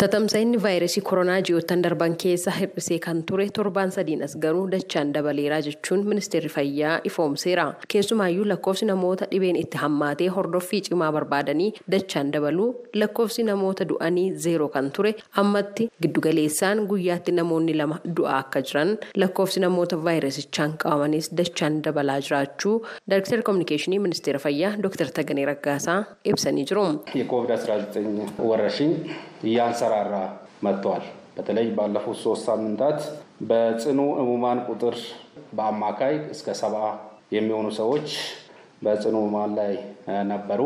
Tatamsa'inni vaayirasii koronaa ji'oottan darban keessa hir'isee kan ture torbaan sadiin as garuu dachaan dabaleeraa jechuun ministeerri fayyaa ifoomseera. Keessumaayyuu lakkoofsi namoota dhibeen itti hammaatee hordoffii cimaa barbaadanii dachaan dabaluu lakkoofsi namoota du'anii zeeroo kan ture ammatti giddugaleessaan guyyaatti namoonni lama du'aa akka jiran lakkoofsi namoota vaayirasichaan qabamanis dachaan dabalaa jiraachuu daayirektari koominikeeshinii ministeera fayyaa dooktar Taganee Raggaasaa ibsanii jiru. እየተንሰራራ መጥቷል። በተለይ ባለፉት ሶስት ሳምንታት በጽኑ ህሙማን ቁጥር በአማካይ እስከ ሰባ የሚሆኑ ሰዎች በጽኑ ህሙማን ላይ ነበሩ።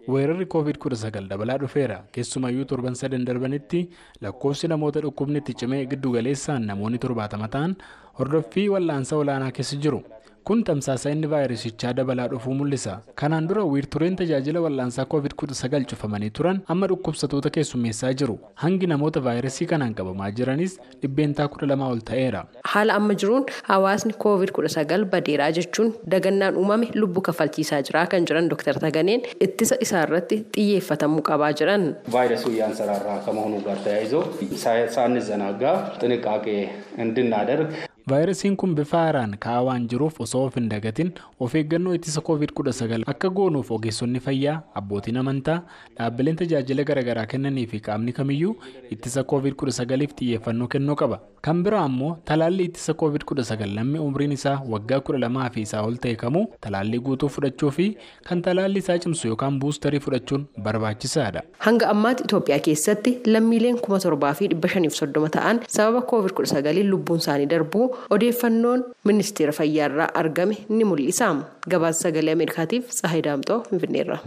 Weerarri Covid-19 dabalaa dhufeera. Keessumayyuu torban sadan darbanitti lakkoofsi namoota dhukkubni itti cimee giddu galeessaan namoonni torbaatama ta'an hordoffii wal'aansa olaanaa keessa jiru. Kun tamsaasa inni vaayirasichaa dabalaa dhufuu mul'isa. Kanaan dura wiirtureen tajaajila wal'aansaa COVID-19 cufamanii turan amma dhukkubsattoota keessummeessaa jiru. Hangi namoota vaayirasii kanaan qabamaa jiranis dhibbeentaa kudha lama ol ta'eera. Haala amma jiruun hawaasni COVID-19 badeeraa jechuun dagannaan uumame lubbu kafalchiisaa jira kan jiran Dr. Taganeen ittisa isaarratti xiyyeeffatamuu qabaa jiran. Vaayirasii yaan sararraa kama hunuu gaar ta'ee izoo saayinsaanni zanaggaa xiniqaaqee vaayirasiin kun bifa haaraan ka'aa waan jiruuf osoo of hin dagatin of eeggannoo ittisa koovid kudha sagal akka goonuuf ogeessonni fayyaa abbootiin amantaa dhaabbileen tajaajila garaagaraa kennanii fi qaamni kamiyyuu ittisa koovid kudha sagaliif xiyyeeffannoo kennuu qaba kan biraa ammoo talaalli ittisa koovid kudha sagal namni umriin isaa waggaa kudha lamaa fi isaa ol ta'e kamuu talaallii guutuu fudhachuu fi kan talaalli isaa cimsu yookaan buustarii fudhachuun barbaachisaadha. hanga ammaatti itoophiyaa keessatti lammiileen kuma torbaa fi dhibba shaniif soddoma ta'an sababa koovid kudha sagaliin lubbuun isaanii darbuu odeeffannoon ministeera fayyaa irraa argame ni mul'isa gabaasa sagalee ameerikaatiif tsahayi daamxoo finfinneerra.